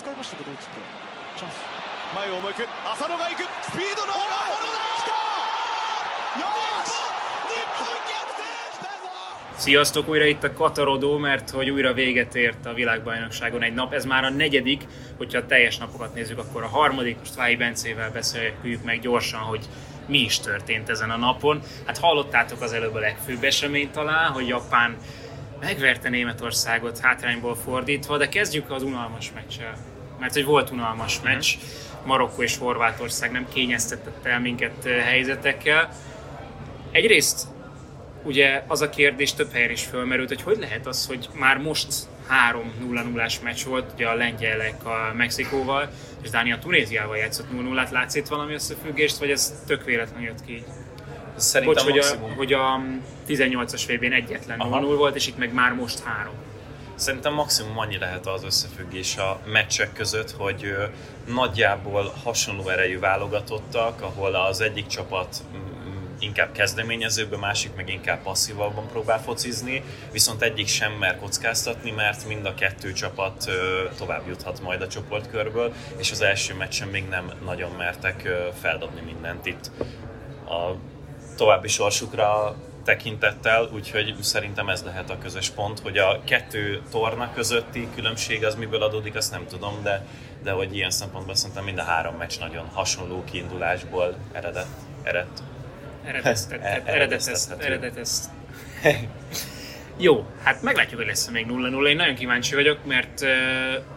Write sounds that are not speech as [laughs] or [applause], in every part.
使いましたけどちょっとチャンス前を向く浅野が行くスピードのある浅野だ来たよーし日本逆転したぞ Sziasztok, újra itt a Katarodó, mert hogy újra véget ért a világbajnokságon egy nap. Ez már a negyedik, hogyha a teljes napokat nézzük, akkor a harmadik. Most Váhi Bencével beszéljük meg gyorsan, hogy mi is történt ezen a napon. Hát hallottátok az előbb a legfőbb eseményt talán, hogy Japán megverte Németországot hátrányból fordítva, de kezdjük az unalmas meccsel. Mert hogy volt unalmas meccs, Marokkó és Horvátország nem kényeztetett el minket helyzetekkel. Egyrészt ugye az a kérdés több helyen is fölmerült, hogy hogy lehet az, hogy már most 3 0 0 meccs volt, ugye a lengyelek a Mexikóval, és Dánia Tunéziával játszott 0 0 Látsz itt valami összefüggést, vagy ez tök véletlenül jött ki? Szerintem Bocs, hogy a, hogy a 18-as VB-n egyetlen Aha. 0 volt, és itt meg már most 3. szerintem maximum annyi lehet az összefüggés a meccsek között, hogy nagyjából hasonló erejű válogatottak, ahol az egyik csapat mm, inkább kezdeményezőbb, a másik meg inkább passzívabban próbál focizni, viszont egyik sem mer kockáztatni, mert mind a kettő csapat tovább juthat majd a csoportkörből, és az első meccsen még nem nagyon mertek feldobni mindent itt. A további sorsukra tekintettel, úgyhogy szerintem ez lehet a közös pont, hogy a kettő torna közötti különbség az miből adódik, azt nem tudom, de, de hogy ilyen szempontból szerintem mind a három meccs nagyon hasonló kiindulásból eredett. eredt. Eredeztetett, eredetezt, Eredeztethető. eredetezt. Jó, hát meglátjuk, hogy lesz még 0-0. Én nagyon kíváncsi vagyok, mert uh,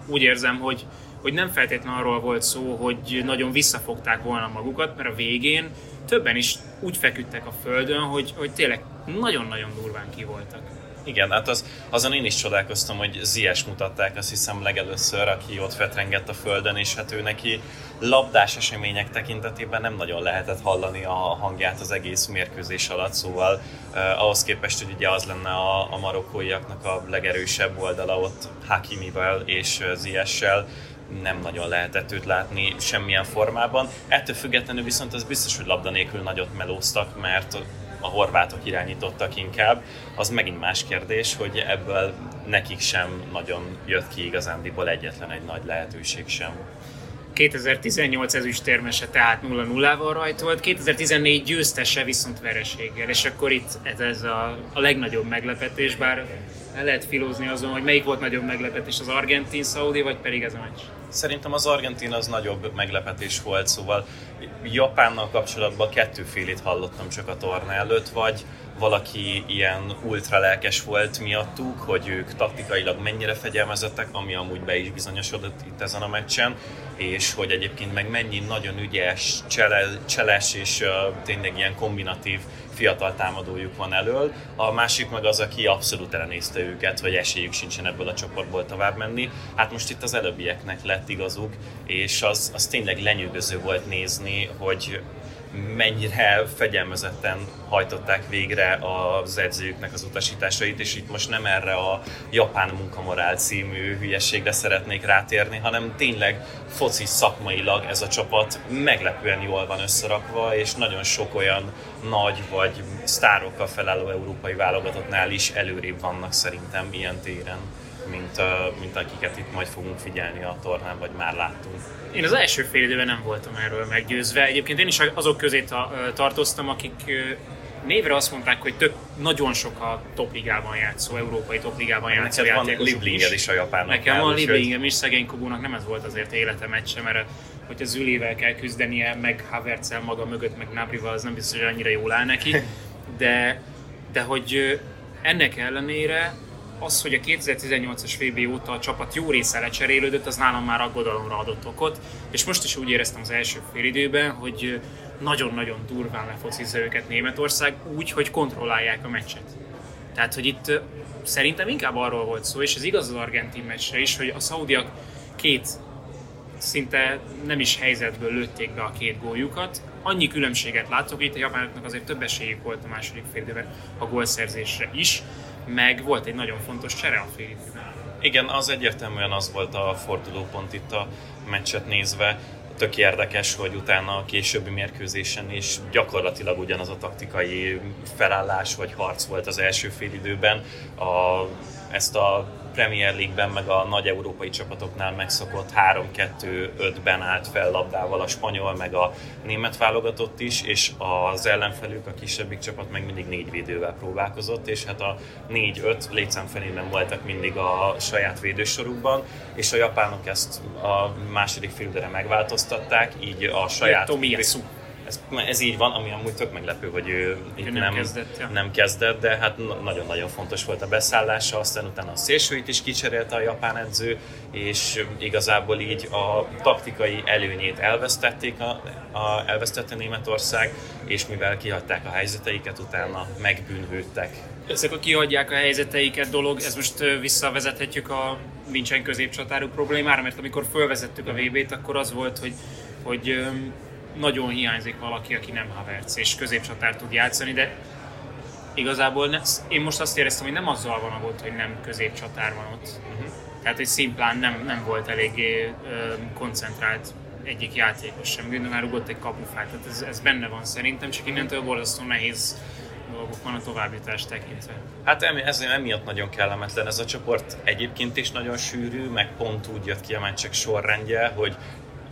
úgy érzem, hogy, hogy nem feltétlenül arról volt szó, hogy nagyon visszafogták volna magukat, mert a végén többen is úgy feküdtek a földön, hogy, hogy tényleg nagyon-nagyon durván ki voltak. Igen, hát az, azon én is csodálkoztam, hogy Zies mutatták, azt hiszem legelőször, aki ott fetrengett a földön, és hát ő neki labdás események tekintetében nem nagyon lehetett hallani a hangját az egész mérkőzés alatt, szóval eh, ahhoz képest, hogy ugye az lenne a, a marokkóiaknak a legerősebb oldala ott Hakimivel és Ziessel, nem nagyon lehetett őt látni semmilyen formában. Ettől függetlenül viszont az biztos, hogy labda nélkül nagyot melóztak, mert a horvátok irányítottak inkább. Az megint más kérdés, hogy ebből nekik sem nagyon jött ki igazándiból egyetlen egy nagy lehetőség sem. 2018 ezüstérmese tehát 0-0-val rajtolt, 2014 győztese viszont vereséggel, és akkor itt ez, ez a, a legnagyobb meglepetés, bár el lehet filózni azon, hogy melyik volt nagyobb meglepetés, az argentin szaudi vagy pedig ez a meccs. Szerintem az Argentin az nagyobb meglepetés volt, szóval Japánnal kapcsolatban kettőfélét hallottam csak a torna előtt, vagy valaki ilyen ultra lelkes volt miattuk, hogy ők taktikailag mennyire fegyelmezettek, ami amúgy be is bizonyosodott itt ezen a meccsen, és hogy egyébként meg mennyi nagyon ügyes, csele, cseles és uh, tényleg ilyen kombinatív fiatal támadójuk van elől. A másik meg az, aki abszolút elnézte őket, hogy esélyük sincsen ebből a csoportból tovább menni. Hát most itt az előbbieknek lett igazuk, és az, az tényleg lenyűgöző volt nézni, hogy mennyire fegyelmezetten hajtották végre az edzőjüknek az utasításait, és itt most nem erre a Japán munkamorál című hülyességre szeretnék rátérni, hanem tényleg foci szakmailag ez a csapat meglepően jól van összerakva, és nagyon sok olyan nagy vagy sztárokkal felálló európai válogatottnál is előrébb vannak szerintem ilyen téren, mint, mint akiket itt majd fogunk figyelni a tornán, vagy már láttunk. Én az első fél időben nem voltam erről meggyőzve. Egyébként én is azok közé tartoztam, akik névre azt mondták, hogy tök, nagyon sok a topligában játszó, európai topligában játszó Neked van Lieblinged is a japánoknál. Nekem van Lieblingem is, szegény Kobónak nem ez volt azért élete meccse, mert hogyha Zülével kell küzdenie, meg Havertzel maga mögött, meg Nabrival, az nem biztos, hogy annyira jól áll neki. De, de hogy ennek ellenére az, hogy a 2018-as VB óta a csapat jó része lecserélődött, az nálam már aggodalomra adott okot, és most is úgy éreztem az első félidőben, hogy nagyon-nagyon durván lefocizza őket Németország úgy, hogy kontrollálják a meccset. Tehát, hogy itt szerintem inkább arról volt szó, és ez igaz az argentin meccsre is, hogy a szaudiak két szinte nem is helyzetből lőtték be a két góljukat. Annyi különbséget látok, itt a japánoknak azért több esélyük volt a második fél a gólszerzésre is, meg volt egy nagyon fontos csere a fél. Igen, az egyértelműen az volt a fordulópont itt a meccset nézve. Tök érdekes, hogy utána a későbbi mérkőzésen is gyakorlatilag ugyanaz a taktikai felállás vagy harc volt az első fél időben. A, ezt a Premier League-ben, meg a nagy európai csapatoknál megszokott 3-2-5-ben állt fel labdával a spanyol, meg a német válogatott is, és az ellenfelük, a kisebbik csapat meg mindig négy védővel próbálkozott, és hát a 4-5 létszámfelében voltak mindig a saját védősorukban, és a japánok ezt a második félidőre megváltoztatták, így a saját... Tomiyasu ez, ez így van, ami amúgy tök meglepő, hogy ő Ő itt nem nem, kezdett, ja. nem kezdett, de hát na- nagyon-nagyon fontos volt a beszállása, aztán utána a szélsőit is kicserélte a japán edző, és igazából így a taktikai előnyét elvesztették, a, a, elvesztette Németország, és mivel kihagyták a helyzeteiket, utána megbűnhődtek. Ezek a kihagyják a helyzeteiket dolog, ez most visszavezethetjük a nincsen középcsatárú problémára, mert amikor fölvezettük a VB-t, akkor az volt, hogy, hogy nagyon hiányzik valaki, aki nem Havertz, és középcsatár tud játszani, de igazából ne, én most azt éreztem, hogy nem azzal van a gond, hogy nem középcsatár van ott. Uh-huh. Tehát, hogy szimplán nem, nem volt eléggé ö, koncentrált egyik játékos sem. Gündogan rugott egy kapufát, tehát ez, ez benne van szerintem, csak innentől borzasztó nehéz dolgok van a továbbjutást tekintve. Hát ez emiatt nagyon kellemetlen ez a csoport. Egyébként is nagyon sűrű, meg pont úgy jött ki a meccsek sorrendje, hogy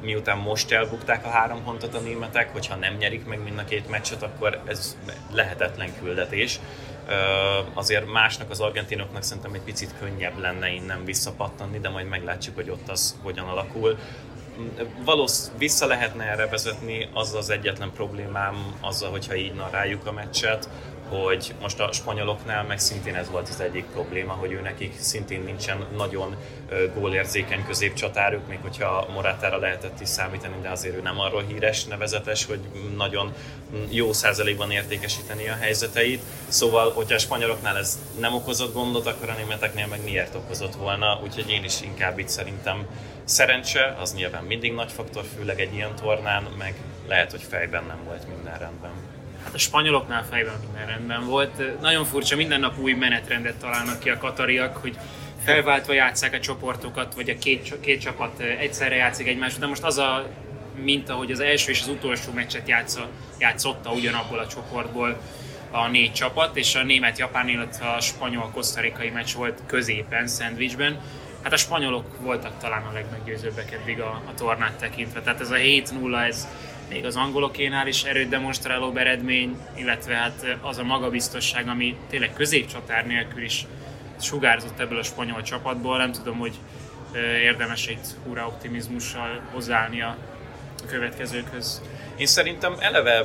miután most elbukták a három pontot a németek, hogyha nem nyerik meg mind a két meccset, akkor ez lehetetlen küldetés. Azért másnak az argentinoknak szerintem egy picit könnyebb lenne innen visszapattanni, de majd meglátjuk, hogy ott az hogyan alakul. Valósz vissza lehetne erre vezetni, az az egyetlen problémám azzal, hogyha így narráljuk a meccset, hogy most a spanyoloknál meg szintén ez volt az egyik probléma, hogy ő nekik szintén nincsen nagyon gólérzékeny középcsatáruk, még hogyha Morátára lehetett is számítani, de azért ő nem arról híres, nevezetes, hogy nagyon jó százalékban értékesíteni a helyzeteit. Szóval, hogyha a spanyoloknál ez nem okozott gondot, akkor a németeknél meg miért okozott volna, úgyhogy én is inkább itt szerintem szerencse, az nyilván mindig nagy faktor, főleg egy ilyen tornán, meg lehet, hogy fejben nem volt minden rendben. Hát a spanyoloknál fejben minden rendben volt. Nagyon furcsa, minden nap új menetrendet találnak ki a katariak, hogy felváltva játsszák a csoportokat, vagy a két, két csapat egyszerre játszik egymás de most az a minta, hogy az első és az utolsó meccset játsza, játszotta ugyanabból a csoportból a négy csapat, és a német-japán, illetve a spanyol-kosztarikai meccs volt középen, szendvicsben. Hát a spanyolok voltak talán a legmeggyőzőbbek eddig a, a tornát tekintve. Tehát ez a 7-0, ez még az angolokénál is erőt demonstráló eredmény, illetve hát az a magabiztosság, ami tényleg középcsatár nélkül is sugárzott ebből a spanyol csapatból. Nem tudom, hogy érdemes itt hurrá optimizmussal hozzáállni a következőkhöz. Én szerintem eleve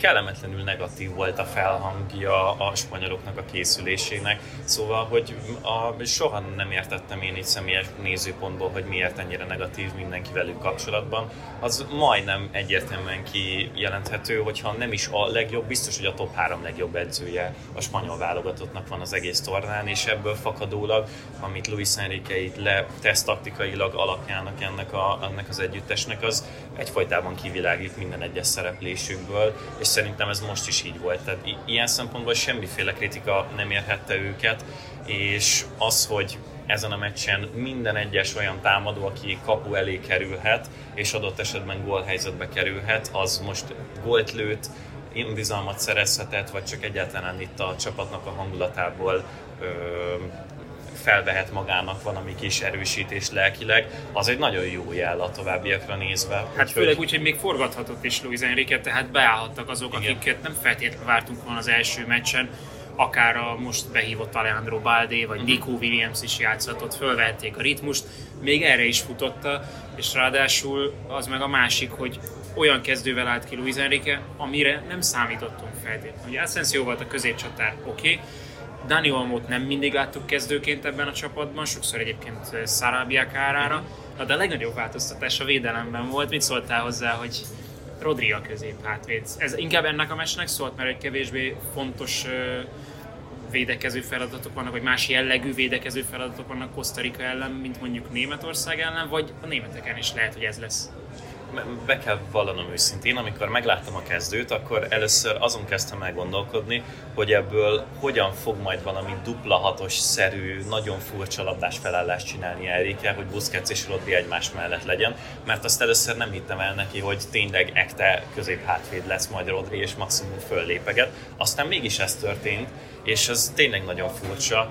kellemetlenül negatív volt a felhangja a spanyoloknak a készülésének, szóval, hogy a, soha nem értettem én így személyes nézőpontból, hogy miért ennyire negatív mindenki velük kapcsolatban. Az majdnem egyértelműen kijelenthető, hogyha nem is a legjobb, biztos, hogy a top 3 legjobb edzője a spanyol válogatottnak van az egész tornán, és ebből fakadólag, amit Luis Enrique itt letesz taktikailag alapjának ennek, a, ennek az együttesnek, az egyfolytában kivilágít minden egyes szereplésükből, és szerintem ez most is így volt. Tehát i- ilyen szempontból semmiféle kritika nem érhette őket, és az, hogy ezen a meccsen minden egyes olyan támadó, aki kapu elé kerülhet, és adott esetben gólhelyzetbe kerülhet, az most gólt lőtt, önbizalmat szerezhetett, vagy csak egyáltalán itt a csapatnak a hangulatából felvehet magának valami kis erősítés lelkileg, az egy nagyon jó jel a továbbiakra nézve. Hát Úgyhogy- főleg úgy, hogy még forgathatott is Luis Enrique, tehát beállhattak azok, Igen. akiket nem feltétlenül vártunk volna az első meccsen, akár a most behívott Alejandro Balde, vagy Nico Williams is játszhatott, fölvették a ritmust, még erre is futotta, és ráadásul az meg a másik, hogy olyan kezdővel állt ki Luis Enrique, amire nem számítottunk feltétlenül. Ugye Asensio volt a középcsatár, oké, okay. Dani Olmót nem mindig láttuk kezdőként ebben a csapatban, sokszor egyébként Sarabia kárára, Na, de a legnagyobb változtatás a védelemben volt. Mit szóltál hozzá, hogy Rodri a közép hátvéd? Ez inkább ennek a meccsnek szólt, mert egy kevésbé fontos ö, védekező feladatok vannak, vagy más jellegű védekező feladatok vannak Kosztarika ellen, mint mondjuk Németország ellen, vagy a németeken is lehet, hogy ez lesz be kell vallanom őszintén, amikor megláttam a kezdőt, akkor először azon kezdtem el gondolkodni, hogy ebből hogyan fog majd valami dupla hatos szerű, nagyon furcsa labdás felállást csinálni Erike, hogy Busquets és Rodri egymás mellett legyen, mert azt először nem hittem el neki, hogy tényleg ekte közép hátvéd lesz majd Rodri, és maximum föllépeget. Aztán mégis ez történt, és ez tényleg nagyon furcsa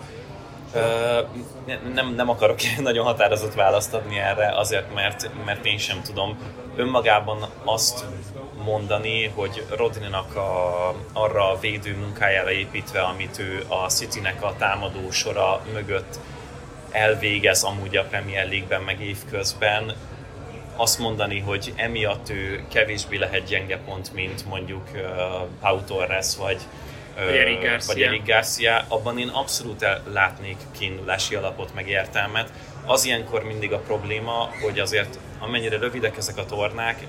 nem, nem akarok [laughs] nagyon határozott választ adni erre, azért, mert, mert én sem tudom. Önmagában azt mondani, hogy Rodrinak a, arra a védő munkájára építve, amit ő a Citynek a támadó sora mögött elvégez amúgy a Premier League-ben, meg évközben, azt mondani, hogy emiatt ő kevésbé lehet gyenge pont, mint mondjuk uh, Pau Torres, vagy Eric Garcia. vagy Eric Garcia, abban én abszolút látnék kiindulási alapot, meg értelmet. Az ilyenkor mindig a probléma, hogy azért amennyire rövidek ezek a tornák,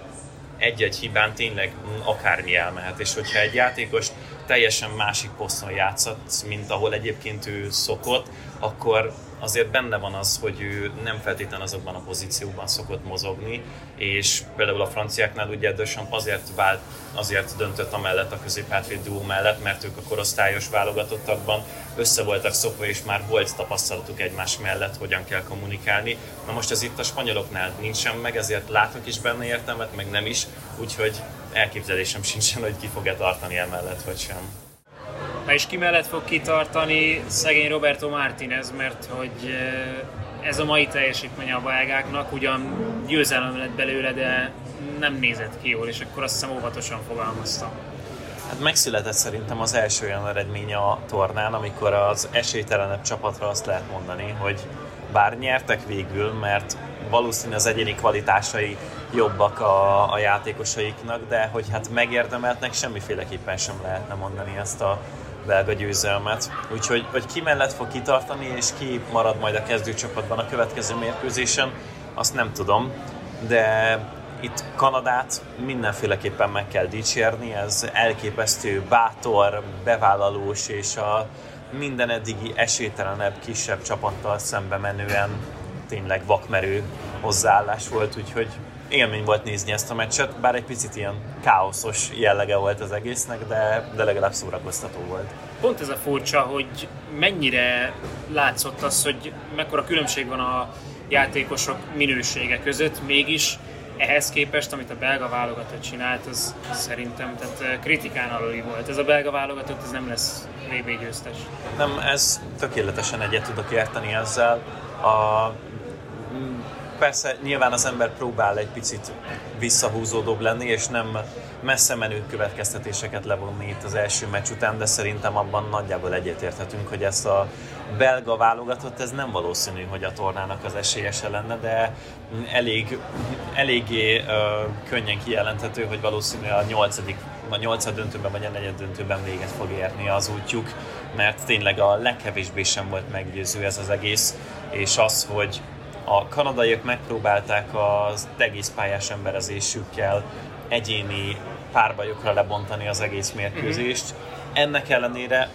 egy-egy hibán tényleg akármi elmehet, és hogyha egy játékos teljesen másik poszton játszott, mint ahol egyébként ő szokott, akkor azért benne van az, hogy ő nem feltétlenül azokban a pozícióban szokott mozogni, és például a franciáknál ugye Deschamps azért, vált, azért döntött amellett a középhátvéd duó mellett, mert ők a korosztályos válogatottakban össze voltak szokva, és már volt tapasztalatuk egymás mellett, hogyan kell kommunikálni. Na most ez itt a spanyoloknál nincsen meg, ezért látok is benne értelmet, meg nem is, úgyhogy elképzelésem sincsen, hogy ki fog-e tartani emellett, vagy sem. Na és ki mellett fog kitartani szegény Roberto Martinez, mert hogy eh, ez a mai teljesítmény a belgáknak ugyan győzelem lett belőle, de nem nézett ki jól, és akkor azt hiszem óvatosan fogalmaztam. Hát megszületett szerintem az első olyan eredménye a tornán, amikor az esélytelenebb csapatra azt lehet mondani, hogy bár nyertek végül, mert valószínű az egyéni kvalitásai jobbak a, a játékosaiknak, de hogy hát megérdemeltnek semmiféleképpen sem lehetne mondani ezt a belga győzelmet. Úgyhogy hogy ki mellett fog kitartani, és ki marad majd a kezdőcsapatban a következő mérkőzésen, azt nem tudom, de itt Kanadát mindenféleképpen meg kell dicsérni, ez elképesztő, bátor, bevállalós és a minden eddigi esélytelenebb, kisebb csapattal szembe menően tényleg vakmerő hozzáállás volt, úgyhogy élmény volt nézni ezt a meccset, bár egy picit ilyen káoszos jellege volt az egésznek, de, de legalább szórakoztató volt. Pont ez a furcsa, hogy mennyire látszott az, hogy mekkora különbség van a játékosok minősége között, mégis ehhez képest, amit a belga válogatott csinált, az szerintem tehát eh, kritikán aluli volt. Ez a belga válogatott, ez nem lesz VB győztes. Nem, ez tökéletesen egyet tudok érteni ezzel. A persze nyilván az ember próbál egy picit visszahúzódóbb lenni, és nem messze menő következtetéseket levonni itt az első meccs után, de szerintem abban nagyjából egyetérthetünk, hogy ezt a belga válogatott, ez nem valószínű, hogy a tornának az esélyese lenne, de elég, eléggé uh, könnyen kijelenthető, hogy valószínű a nyolcadik a nyolcad döntőben vagy a negyed döntőben véget fog érni az útjuk, mert tényleg a legkevésbé sem volt meggyőző ez az egész, és az, hogy a kanadaiak megpróbálták az egész pályás emberezésükkel egyéni párbajokra lebontani az egész mérkőzést. Ennek ellenére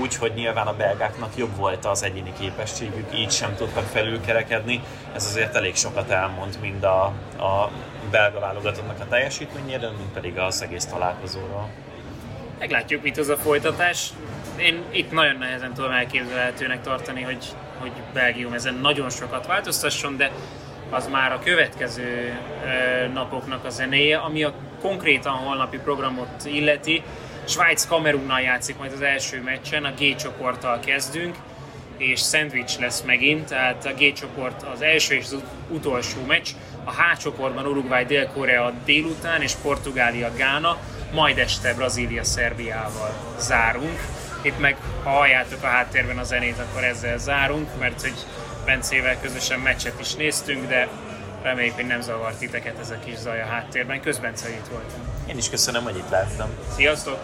úgy, hogy nyilván a belgáknak jobb volt az egyéni képességük, így sem tudtak felülkerekedni. Ez azért elég sokat elmond mind a, a belga válogatottnak a teljesítményéről, mint pedig az egész találkozóról. Meglátjuk, mit az a folytatás. Én itt nagyon nehezen tudom elképzelhetőnek tartani, hogy hogy Belgium ezen nagyon sokat változtasson, de az már a következő napoknak a zenéje, ami a konkrétan holnapi programot illeti. Svájc Kamerunnal játszik majd az első meccsen, a G csoporttal kezdünk, és szendvics lesz megint, tehát a G csoport az első és az utolsó meccs. A H csoportban Uruguay, Dél-Korea délután és Portugália, Gána, majd este Brazília, Szerbiával zárunk itt meg, ha halljátok a háttérben a zenét, akkor ezzel zárunk, mert hogy Bencével közösen meccset is néztünk, de reméljük, hogy nem zavart titeket ez a kis zaj a háttérben. Közben itt voltam. Én is köszönöm, hogy itt láttam. Sziasztok!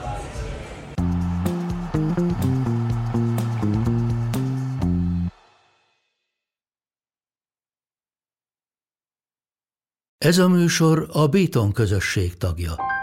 Ez a műsor a Béton közösség tagja.